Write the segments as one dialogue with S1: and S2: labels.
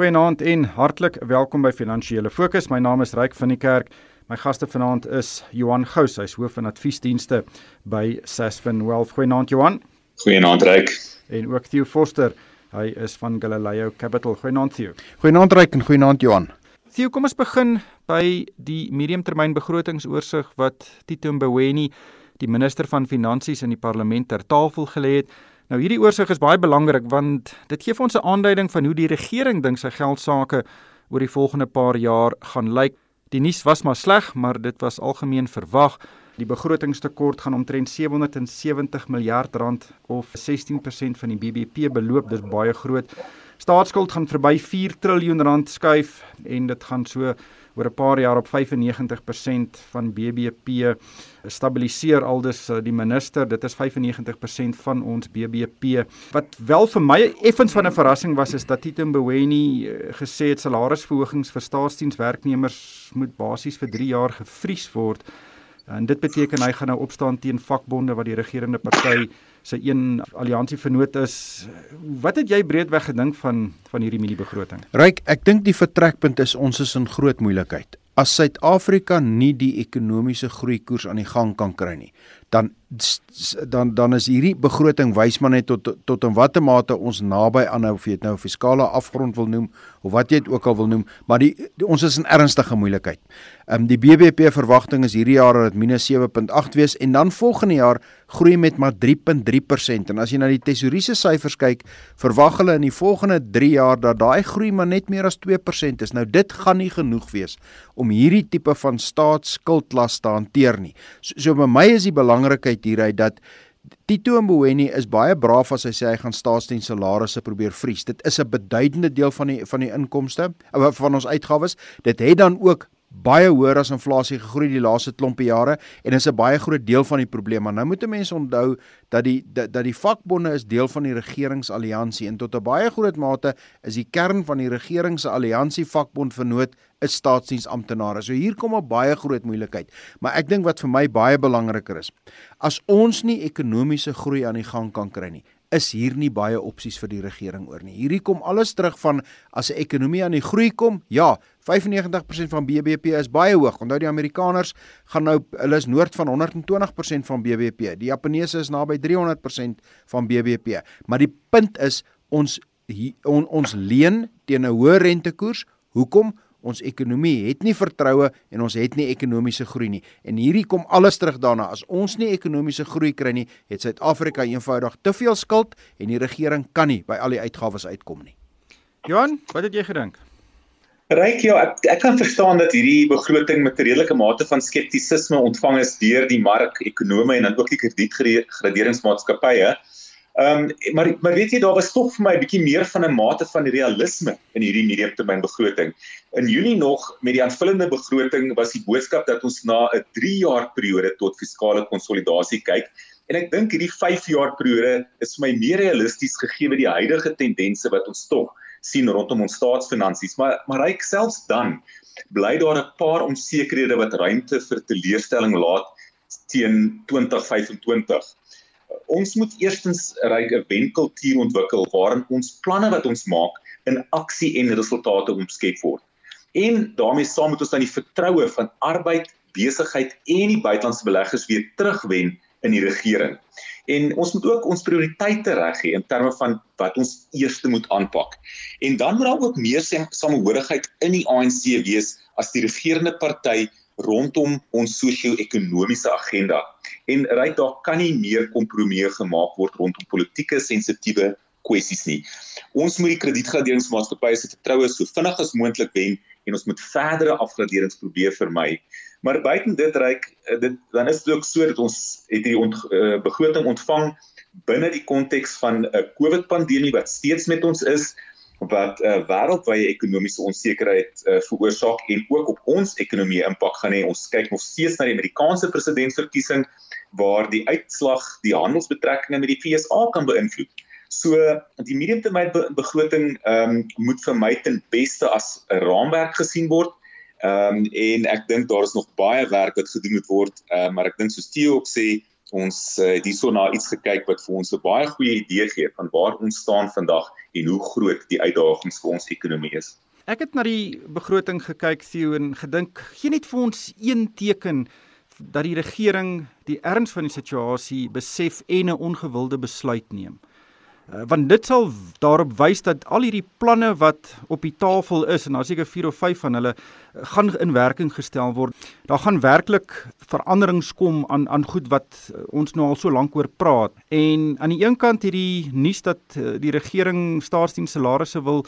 S1: Goeienaand en hartlik welkom by Finansiële Fokus. My naam is Ryk van die Kerk. My gaste vanaand is Johan Gous, hy's hoof van adviesdienste by Sasfin Wealth. Goeienaand Johan.
S2: Goeienaand Ryk.
S1: En ook Theo Forster, hy is van Galileo Capital. Goeienaand Theo.
S3: Goeienaand Ryk en goeienaand Johan.
S1: Theo, kom ons begin by die mediumtermynbegrotingsoorsig wat Tito Mboweni, die minister van Finansies in die parlement ter tafel gelê het. Nou hierdie oorsig is baie belangrik want dit gee vir ons 'n aanduiding van hoe die regering dink sy geld sake oor die volgende paar jaar gaan lyk. Die nuus was maar sleg, maar dit was algemeen verwag. Die begrotingstekort gaan omtrent 770 miljard rand of 16% van die BBP beloop. Dis baie groot. Staatsskuld gaan verby 4 trilljoen rand skuif en dit gaan so oor 'n paar jaar op 95% van BBP stabiliseer aldus eh, die minister. Dit is 95% van ons BBP wat wel vir my effens van 'n verrassing was is dat Tito Mboweni eh, gesê het salarisverhogings vir staatsdienswerknemers moet basies vir 3 jaar gevries word en dit beteken hy gaan nou opstaan teen vakbonde wat die regerende party se een alliansie vernoot is. Wat het jy breedweg gedink van van hierdie mini begroting?
S3: Ryk, ek dink die vertrekpunt is ons is in groot moeilikheid. As Suid-Afrika nie die ekonomiese groeikoers aan die gang kan kry nie, dan dan dan is hierdie begroting wys maar net tot tot in watter mate ons naby aan nou of jy dit nou fiskale afgrond wil noem of wat jy dit ook al wil noem, maar die, die ons is in ernstige moeilikheid. Ehm um, die BBP verwagting is hierdie jaar dat dit -7.8 wees en dan volgende jaar groei met maar 3.3% en as jy na die tesouriese syfers kyk, verwag hulle in die volgende 3 jaar dat daai groei maar net meer as 2% is. Nou dit gaan nie genoeg wees om hierdie tipe van staatsskuldlas te hanteer nie. So, so by my is die belangrikheid hieruit dat Tito Mboweni is baie braaf as hy sê hy gaan staatsdiens salarisse probeer vries. Dit is 'n beduidende deel van die van die inkomste van ons uitgawes. Dit het dan ook baie hoër as inflasie gegroei die laaste klompe jare en is 'n baie groot deel van die probleem. Maar nou moet mense onthou dat die dat, dat die vakbonde is deel van die regeringsalliansie en tot 'n baie groot mate is die kern van die regering se alliansie vakbond vernoot is staatsdiensamptenare. So hier kom 'n baie groot moeilikheid. Maar ek dink wat vir my baie belangriker is, as ons nie ekonomiese groei aan die gang kan kry nie, is hier nie baie opsies vir die regering oor nie. Hierdie kom alles terug van as 'n ekonomie aan die groei kom, ja, 95% van BBP is baie hoog. Onthou die Amerikaners gaan nou hulle is noord van 120% van BBP. Die Japaneese is naby 300% van BBP. Maar die punt is ons on, ons leen teen 'n hoë rentekoers. Hoekom? Ons ekonomie het nie vertroue en ons het nie ekonomiese groei nie. En hierdie kom alles terug daarna. As ons nie ekonomiese groei kry nie, het Suid-Afrika eenvoudig te veel skuld en die regering kan nie by al die uitgawes uitkom nie.
S1: Johan, wat het jy gedink?
S2: Ryk ja, ek ek kan verstaan dat hierdie begroting met 'n redelike mate van skeptisisme ontvang is deur die mark, ekonome en dan ook die kredietgraderingsmaatskappye. Ehm um, maar maar weet jy daar was tog vir my 'n bietjie meer van 'n mate van realisme in hierdie mediumtermynbegroting. In Junie nog met die aanvullende begroting was die boodskap dat ons na 'n 3 jaar periode tot fiskale konsolidasie kyk en ek dink hierdie 5 jaar periode is vir my meer realisties gegee met die huidige tendense wat ons tog sien rondom ons staatsfinansies. Maar maar hy selfs dan bly daar 'n paar onsekerhede wat ruimte vir teleurstelling laat teen 2025 ons moet eerstens 'n ryke wenkultuur ontwikkel waarin ons planne wat ons maak in aksie en resultate omskep word. En daarmee saam moet ons dan die vertroue van arbeid, besigheid en die buitelandse beleggers weer terugwen in die regering. En ons moet ook ons prioriteite reg hê in terme van wat ons eers moet aanpak. En dan moet daar ook meer samehorigheid in die ANC wees as die regerende party rondom ons sosio-ekonomiese agenda. En ryk daar kan nie meer kompromieë gemaak word rondom politieke sensitiewe kwessies nie. Ons moet die kredietgraderingsmaatskappye se vertroue so vinnig as moontlik wen en ons moet verdere afgraderings probeer vermy. Maar buiten dit ryk dit dan is dit ook so dat ons het die ont, uh, begroting ontvang binne die konteks van 'n uh, COVID pandemie wat steeds met ons is wat uh, wêreldwye ekonomiese onsekerheid uh, veroorsaak en ook op ons ekonomie impak gaan hê. Ons kyk nog steeds na die Amerikaanse presidentsverkiesing waar die uitslag die handelsbetrekkinge met die FSA kan beïnvloed. So die mediumtermyn begroting ehm um, moet vir my ten beste as 'n raamwerk gesien word. Ehm um, en ek dink daar is nog baie werk wat gedoen moet word, uh, maar ek dink soos Theo ook sê, ons uh, het hierso na iets gekyk wat vir ons 'n baie goeie idee gee van waar ons staan vandag en hoe groot die uitdagings vir ons ekonomie is.
S1: Ek het na die begroting gekyk Theo en gedink gee net vir ons een teken dat die regering die erns van die situasie besef en 'n ongewilde besluit neem. Uh, want dit sal daarop wys dat al hierdie planne wat op die tafel is en daar seker 4 of 5 van hulle uh, gaan in werking gestel word. Daar gaan werklik veranderings kom aan aan goed wat uh, ons nou al so lank oor praat. En aan die een kant hierdie nuus dat die regering staatsdiens salarisse wil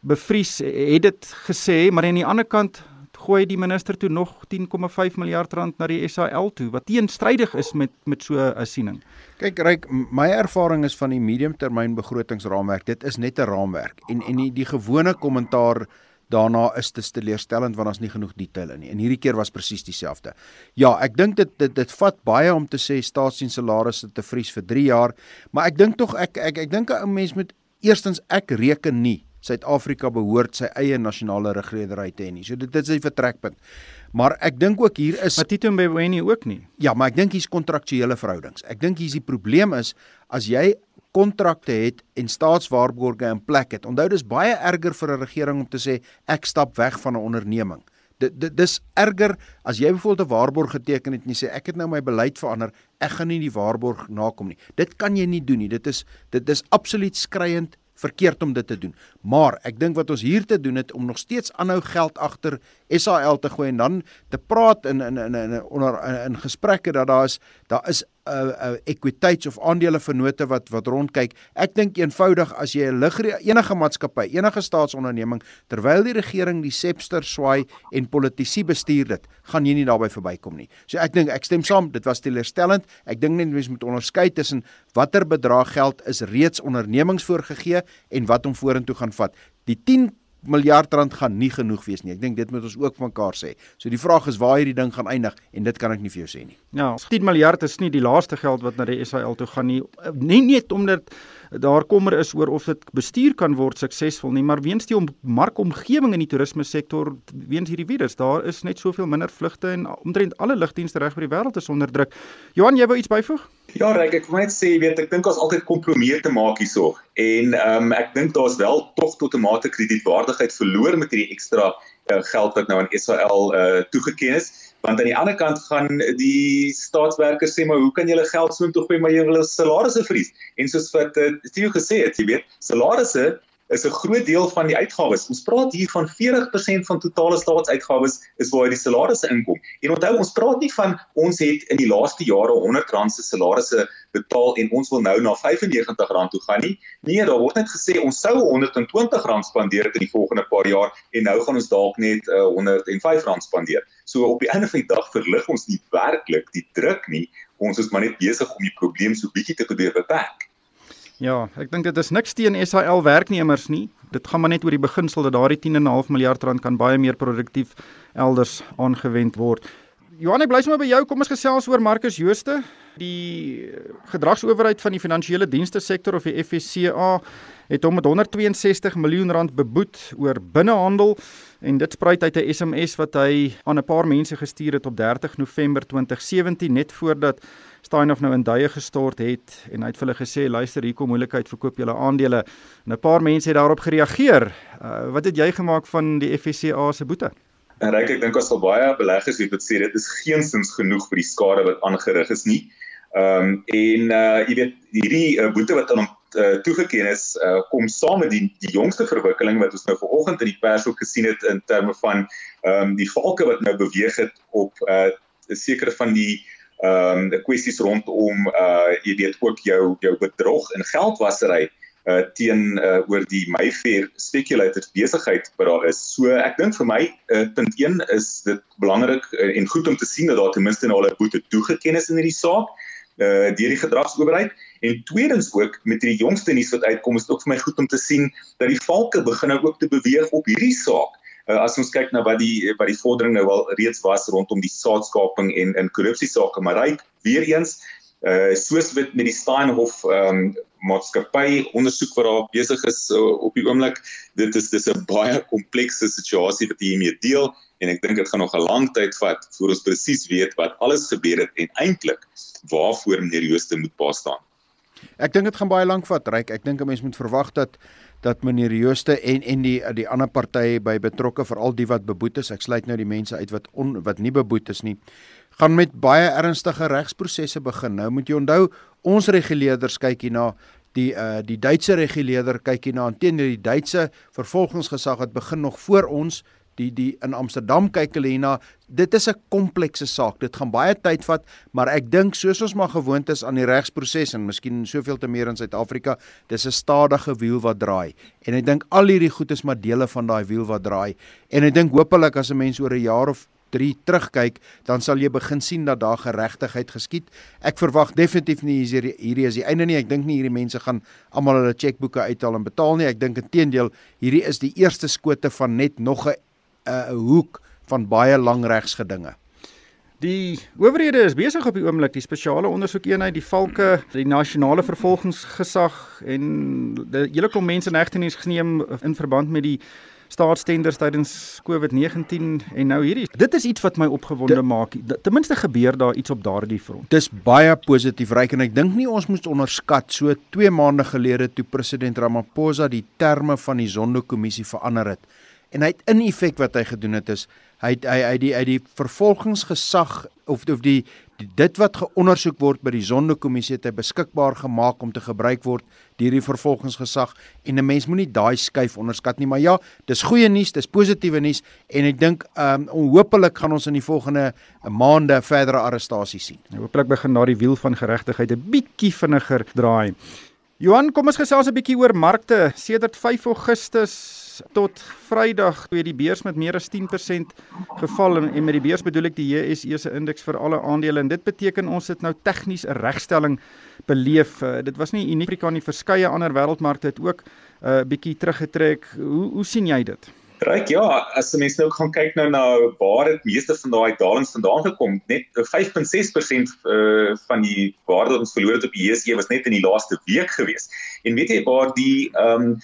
S1: bevries, het dit gesê, maar aan die ander kant gooi die minister toe nog 10,5 miljard rand na die SAL toe wat teenstrydig is met met so 'n siening.
S3: Kyk, ryk my ervaring is van die mediumtermyn begrotingsraamwerk. Dit is net 'n raamwerk en en die, die gewone kommentaar daarna is te teleurstellend want ons nie genoeg detail in nie. En hierdie keer was presies dieselfde. Ja, ek dink dit dit dit vat baie om te sê staatsdiens salarisse te vries vir 3 jaar, maar ek dink tog ek ek ek dink 'n mens moet eerstens ek reken nie Suid-Afrika behoort sy eie nasionale regredery te hê nie. So dit, dit is 'n vertrekpunt. Maar ek dink ook hier is
S1: Matito Mbeweni ook nie.
S3: Ja, maar ek dink hier's kontraktuele verhoudings. Ek dink hier's die probleem is as jy kontrakte het en staatswaarborge in plek het. Onthou dis baie erger vir 'n regering om te sê ek stap weg van 'n onderneming. Dit dit dis erger as jy byvoorbeeld 'n waarborg geteken het en jy sê ek het nou my beleid verander, ek gaan nie die waarborg nakom nie. Dit kan jy nie doen nie. Dit is dit is absoluut skriwend verkeerd om dit te doen. Maar ek dink wat ons hier te doen het om nog steeds aanhou geld agter SAL te gooi en dan te praat in in in in onder in, in gesprekke dat daar is daar is uh, uh, equiteits of aandele vennote wat wat rondkyk. Ek dink eenvoudig as jy 'n lig enige maatskappy, enige staatsonderneming terwyl die regering die sepster swaai en politici bestuur dit, gaan jy nie daarbey verbykom nie. So ek dink ek stem saam, dit was teleurstellend. Ek dink net mense moet onderskei tussen watter bedrag geld is reeds ondernemings voorgegee en wat om vorentoe gaan vat. Die 10 miljard rand gaan nie genoeg wees nie. Ek dink dit moet ons ook mekaar sê. So die vraag is waar hierdie ding gaan eindig en dit kan ek nie vir jou sê nie.
S1: Ja, 10 miljard is nie die laaste geld wat na die SAL toe gaan nie. Nie net omdat daar kommer is oor of dit bestuur kan word suksesvol nie, maar weens die markomgewing in die toerisme sektor weens hierdie virus, daar is net soveel minder vlugte en omtrent alle lugdienste reg oor die wêreld is onder druk. Johan, jy wou iets byvoeg?
S2: Ja, Ryk, ek wil net sê, weet ek dink ons altyd kompromie te maak hierso. En ehm um, ek dink daar's wel tog tot 'n mate kredietwaardigheid verloor met hierdie ekstra uh, geld wat nou aan SAL uh, toegeken is want aan die ander kant gaan die staatswerkers sê maar hoe kan julle geld so intoe gooi maar julle salarisse vries en soos wat uh, Theo gesê het jy weet salarisse is 'n groot deel van die uitgawes. Ons praat hier van 40% van totale staatsuitgawes is waar die salarisse inkom. En onthou, ons praat nie van ons het in die laaste jare R100 se salarisse betaal en ons wil nou na R95 toe gaan nie. Nee, daar word net gesê ons sou R120 spandeer in die volgende paar jaar en nou gaan ons dalk net uh, R105 spandeer. So op die einde van die dag verlig ons nie werklik die druk nie. Ons is maar net besig om die probleem so bietjie te probeer beperk.
S1: Ja, ek dink dit is niks teen SAL werknemers nie. Dit gaan maar net oor die beginsel dat daardie 10.5 miljard rand kan baie meer produktief elders aangewend word. Johan, ek bly sommer by jou. Kom ons gesels oor Marcus Jooste, die gedragsowerheid van die finansiële dienste sektor of die FSCA het hom met 162 miljoen rand beboet oor binnehandel en dit spruit uit 'n SMS wat hy aan 'n paar mense gestuur het op 30 November 2017 net voordat Steinhoff nou in duie gestort het en hy het vir hulle gesê luister hier kom moeilikheid verkoop julle aandele en 'n paar mense het daarop gereageer. Uh, wat het jy gemaak van die FSCA se boete?
S2: En reik ek dink as al baie beleggers het dit sê dit is geensins genoeg vir die skade wat aangerig is nie. Ehm um, en uh jy weet hierdie uh, boete wat aan hom uh, toegeken is uh, kom saam met die die jongste verwikkeling wat ons nou vanoggend in die pers ook gesien het in terme van ehm um, die valke wat nou beweeg het op 'n uh, sekere van die ehm um, die kwessies rondom uh jy weet ook jou jou bedrog en geldwasery uh teen uh oor die Mayfair speculator besigheid wat daar is. So ek dink vir my uh punt 1 is dit belangrik uh, en goed om te sien dat daar ten minste nou al 'n boete toegeken is in hierdie saak uh deur die gedragsowerheid en tweedens ook met hierdie jongste nuus wat uitkom is dit ook vir my goed om te sien dat die valke begin nou ook te beweeg op hierdie saak uh, as ons kyk na wat die wat die vordering nou al reeds was rondom die saadskaping en in korrupsie sake maar ryk weer eens uh soos met met die Steinhoff ehm um, maatskappy ondersoek wat daar besig is uh, op die oomblik dit is dis 'n baie komplekse situasie wat hier mee deel en ek dink dit gaan nog 'n lang tyd vat voor ons presies weet wat alles gebeur het en eintlik waarvoor meneer Jooste moet pa staan
S3: Ek dink dit gaan baie lank vat, Ryk. Ek dink 'n mens moet verwag dat dat meneer Jooste en en die die ander partye by betrokke veral die wat beboet is, ek sluit nou die mense uit wat on, wat nie beboet is nie, gaan met baie ernstige regsprosesse begin. Nou moet jy onthou, ons reguleerders kyk hier na die uh die Duitse reguleerder kyk hier na teenoor die Duitse vervolgingsgesag wat begin nog voor ons die die in Amsterdam kyk hulle hierna dit is 'n komplekse saak dit gaan baie tyd vat maar ek dink soos ons maar gewoond is aan die regsproses en miskien soveel te meer in Suid-Afrika dis 'n stadige wiel wat draai en ek dink al hierdie goed is maar dele van daai wiel wat draai en ek dink hopelik as 'n mens oor 'n jaar of 3 terugkyk, dan sal jy begin sien dat daar geregtigheid geskied. Ek verwag definitief nie hierdie hierdie is die einde nie. Ek dink nie hierdie mense gaan almal hulle chequeboeke uithaal en betaal nie. Ek dink inteendeel, hierdie is die eerste skote van net nog 'n 'n hoek van baie lang regsgedinge.
S1: Die owerhede is besig op die oomblik die spesiale ondersoekeenheid, die valke, die nasionale vervolgingsgesag en die hele klomp mense in hegtenis geneem in verband met die staatstenders tydens COVID-19 en nou hierdie. Dit is iets wat my opgewonde De, maak. Ten minste gebeur daar iets op daardie front.
S3: Dis baie positief ryk en ek dink nie ons moet onderskat so 2 maande gelede toe president Ramaphosa die terme van die Zondo-kommissie verander het en hy het in effek wat hy gedoen het is hy hy hy die uit die vervolgingsgesag of of die, die dit wat geondersoek word by die Sondekommissie het hy beskikbaar gemaak om te gebruik word deur die vervolgingsgesag. En 'n mens moenie daai skuif onderskat nie maar ja dis goeie nuus dis positiewe nuus en ek dink um hopelik gaan ons in die volgende maande verdere arrestasies sien.
S1: Hopelik begin daardie wiel van geregtigheid 'n bietjie vinniger draai. Johan kom ons gesels 'n bietjie oor markte. Sedert 5 Augustus tot Vrydag toe die beurs met meer as 10% geval en, en met die beurs bedoel ek die JSE se indeks vir alle aandele en dit beteken ons het nou tegnies 'n regstelling beleef. Uh, dit was nie uniek Afrika nie, verskeie ander wêreldmarkte het ook 'n uh, eh, bietjie teruggetrek. Hoe hoe sien jy dit?
S2: Ryk ja, as jy mens nou gaan kyk nou na waar dit meeste van daai dalings vandaan gekom, net 5.6% uh, van die waarde wat ons verloor het op die JSE was net in die laaste week gewees. En weet jy waar die ehm um,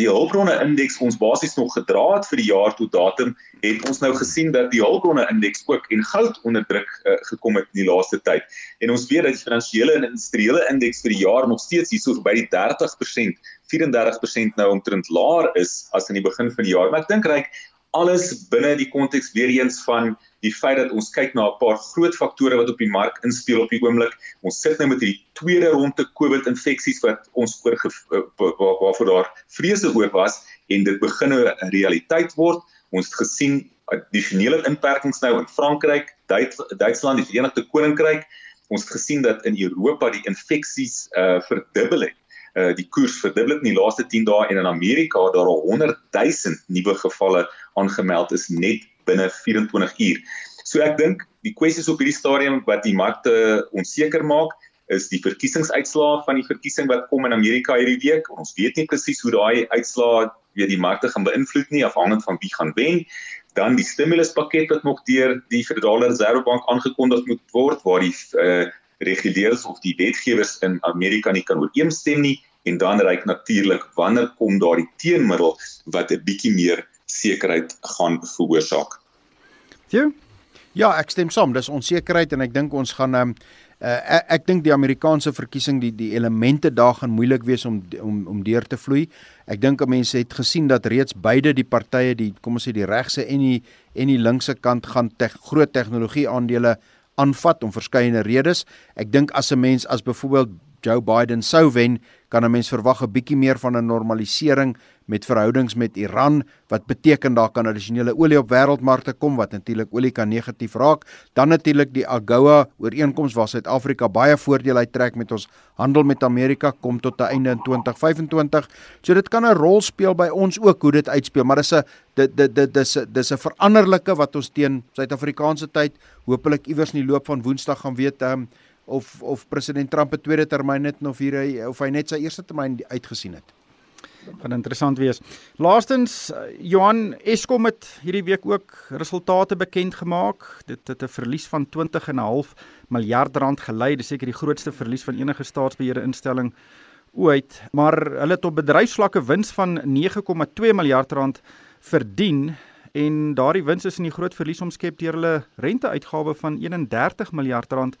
S2: die hulpbronne indeks ons basies nog gedra het vir die jaar tot datum het ons nou gesien dat die hulpbronne indeks ook en goud onder druk uh, gekom het in die laaste tyd. En ons weet dat die finansiële en industriële indeks vir die jaar nog steeds hierso by die 30% 34% nou omtrent laer is as in die begin van die jaar. Maar ek dink reik alles binne die konteks weer eens van die feit dat ons kyk na 'n paar groot faktore wat op die mark inspel op die oomblik. Ons sit nou met hierdie tweede ronde COVID-infeksies wat ons oor eh, waarvoor daar vrese oor was en dit begin 'n realiteit word. Ons het gesien addisionele inperkings nou in Frankryk, Duitsland, die Verenigde Koninkryk. Ons het gesien dat in Europa die infeksies uh verdubbel het. Uh die koers verdubbel in die laaste 10 dae en in Amerika daar al 100 000 nuwe gevalle aangemeld is net binne 24 uur. So ek dink die kwessies op hierdie stadium wat die markte onseker maak is die verkiesingsuitslae van die verkiesing wat kom in Amerika hierdie week. Ons weet nie presies hoe daai uitslae weer die markte gaan beïnvloed nie afhangend van wie gaan wen. Dan die stimuluspakket wat nog deur die Federale Reservebank aangekondig moet word waar die uh, reguleerders of die wetgewers in Amerika nie kan ooreenstem nie en dan reik natuurlik wanneer kom daardie teenmiddel wat 'n bietjie meer sekerheid gaan veroorsaak.
S3: Jy? Ja, ek stem saam. Dis onsekerheid en ek dink ons gaan um, uh, ek, ek dink die Amerikaanse verkiesing die die elemente daar gaan moeilik wees om om om deur te vloei. Ek dink mense het gesien dat reeds beide die partye die kom ons sê die regse en die en die linkse kant gaan te, groot tegnologie aandele aanvat om verskeie redes. Ek dink as 'n mens as byvoorbeeld Joe Biden sou wen, kan 'n mens verwag 'n bietjie meer van 'n normalisering met verhoudings met Iran wat beteken daar kan addisionele olie op wêreldmarkte kom wat natuurlik olie kan negatief raak. Dan natuurlik die AGOA ooreenkoms waar Suid-Afrika baie voordeel uittrek met ons handel met Amerika kom tot 'n einde in 2025. So dit kan 'n rol speel by ons ook hoe dit uitspeel, maar dis 'n dit dit dit dis dis 'n veranderlike wat ons teen Suid-Afrikaanse tyd hopelik iewers in die loop van Woensdag gaan weet um, of of president Trump 'n tweede termyn het of hier hy of hy net sy eerste termyn uitgesien het.
S1: Gaan interessant wees. Laastens Johan Eskom het hierdie week ook resultate bekend gemaak. Dit het 'n verlies van 20 en 'n half miljard rand gelei. Dis seker die grootste verlies van enige staatsbeheerde instelling ooit, maar hulle het op bedryfsvlakke wins van 9,2 miljard rand verdien en daardie wins is in die groot verlies omskep deur hulle renteuitgawe van 31 miljard rand.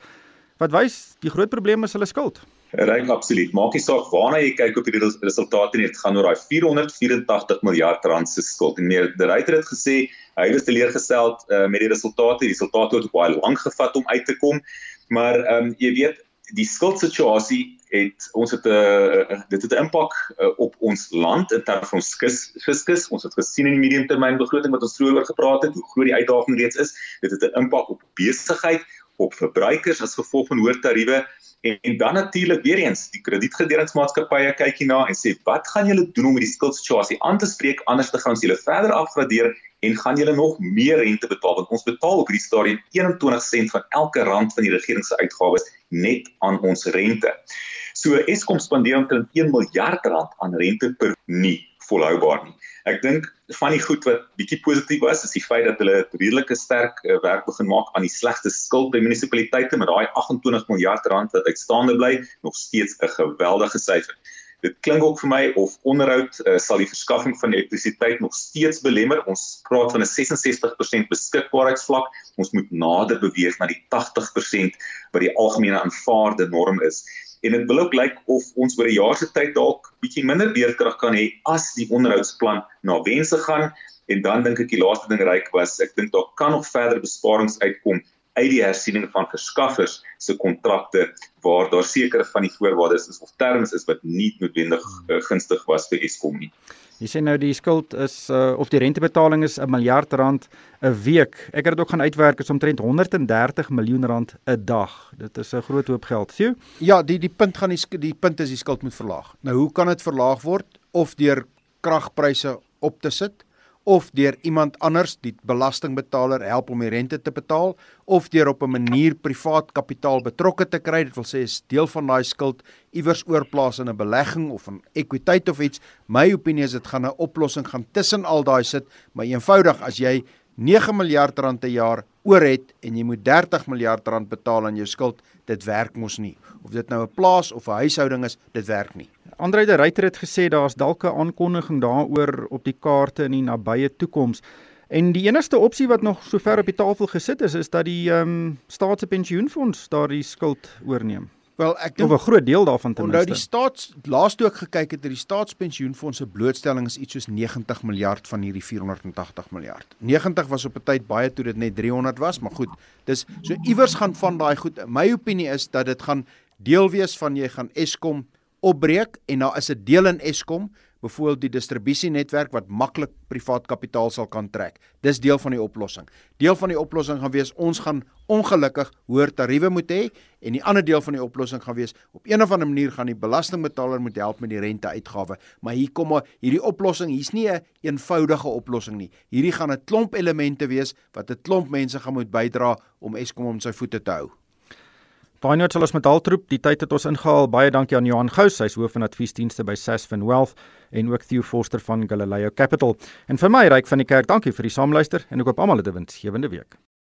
S1: Wat wys die groot probleem is hulle skuld.
S2: Ryk absoluut. Maak nie saak waarna jy kyk op hierdie resultate nie, dit gaan oor daai 484 miljard rand se skuld. En meer, die ryter het gesê hy was teleurgestel uh, met die resultate. Die resultate het baie lank gevat om uit te kom. Maar ehm um, jy weet, die skuldsituasie het ons het 'n uh, uh, dit het 'n impak uh, op ons land in terme van ons fiskus. Ons het gesien in die mediumtermynbegroting wat ons vroeër oor gepraat het, hoe groot die uitdaging reeds is. Dit het 'n impak op besigheid, op verbruikers as gevolg van hoër tariewe En, en dan natuurlik weer eens die kredietgederingsmaatskappye kyk hierna en sê wat gaan julle doen om hierdie skuldsituasie aan te spreek anders te gaan as julle verder afgradeer en gaan julle nog meer rente betaal want ons betaal op hierdie stadium 21 sent van elke rand van die regering se uitgawes net aan ons rente. So Eskom spandeer omtrent 1 miljard rand aan rente per nie volhoubaar nie. Ek dink van die goed wat bietjie positief was, is die feit dat hulle redelike sterk uh, werk begin maak aan die slegste skuld by munisipaliteite met daai 28 miljard rand wat uitstaande bly, nog steeds 'n geweldige syfer. Dit klink ook vir my of onderhoud uh, sal die verskaffing van elektrisiteit nog steeds belemmer. Ons praat van 'n 66% beskikbaarheidsvlak. Ons moet nader beweeg na die 80% wat die algemene aanvaarde norm is en dit wil ook lyk of ons oor 'n jaar se tyd dalk bietjie minder beerkrag kan hê as die onderhoudsplan na wense gaan en dan dink ek die laaste ding ryk was ek dink daar kan nog verder besparings uitkom uit die hersiening van verskaffers se kontrakte waar daar sekere van die voorwaardes is of terms is wat nie noodwendig uh, gunstig was vir Eskom nie.
S1: Jy sê nou die skuld is uh, of die rentebetaling is 'n miljard rand 'n week. Ek het dit ook gaan uitwerk is omtrent 130 miljoen rand 'n dag. Dit is 'n groot hoop geld. Sien?
S3: Ja, die die punt gaan die die punt is die skuld moet verlaag. Nou hoe kan dit verlaag word of deur kragpryse op te sit of deur iemand anders die belastingbetaler help om die rente te betaal of deur op 'n manier privaat kapitaal betrokke te kry dit wil sê is deel van daai skuld iewers oorplaas in 'n belegging of 'n ekwiteit of iets. My opinie is dit gaan 'n oplossing gaan tussen al daai sit maar eenvoudig as jy 9 miljard rand per jaar oor het en jy moet 30 miljard rand betaal aan jou skuld dit werk mos nie. Of dit nou 'n plaas of 'n huishouding is dit werk nie
S1: Andre de Ruyter het gesê daar's dalk 'n aankondiging daaroor op die kaarte in die nabye toekoms. En die enigste opsie wat nog sover op die tafel gesit is, is dat die ehm um, staatspensioenfonds daardie skuld oorneem.
S3: Wel, ek dink
S1: 'n groot deel daarvan ten minste.
S3: Nou die staats laaste ook gekyk het dat die staatspensioenfonds se blootstelling is iets soos 90 miljard van hierdie 480 miljard. 90 was op 'n tyd baie toe dit net 300 was, maar goed. Dis so iewers gaan van daai goed. My opinie is dat dit gaan deel wees van jy gaan Eskom opbreek en daar is 'n deel in Eskom, byvoorbeeld die distribusienetwerk wat maklik privaat kapitaal sal kan trek. Dis deel van die oplossing. Deel van die oplossing gaan wees ons gaan ongelukkig hoër tariewe moet hê en die ander deel van die oplossing gaan wees op een of ander manier gaan die belastingbetaler moet help met die renteuitgawe. Maar hier kom maar hierdie oplossing, hier's nie 'n een eenvoudige oplossing nie. Hierdie gaan 'n klomp elemente wees wat 'n klomp mense gaan moet bydra om Eskom om sy voete te hou.
S1: Daai noot sal ons met haltroep. Die tyd het ons ingehaal. Baie dankie aan Johan Gous, hy's hoof van adviesdienste by Sasfin Wealth en ook Theo Forster van Galileo Capital. En vir my ryk van die kerk, dankie vir die saamluister en ek hoop almal het 'n winsgewende week.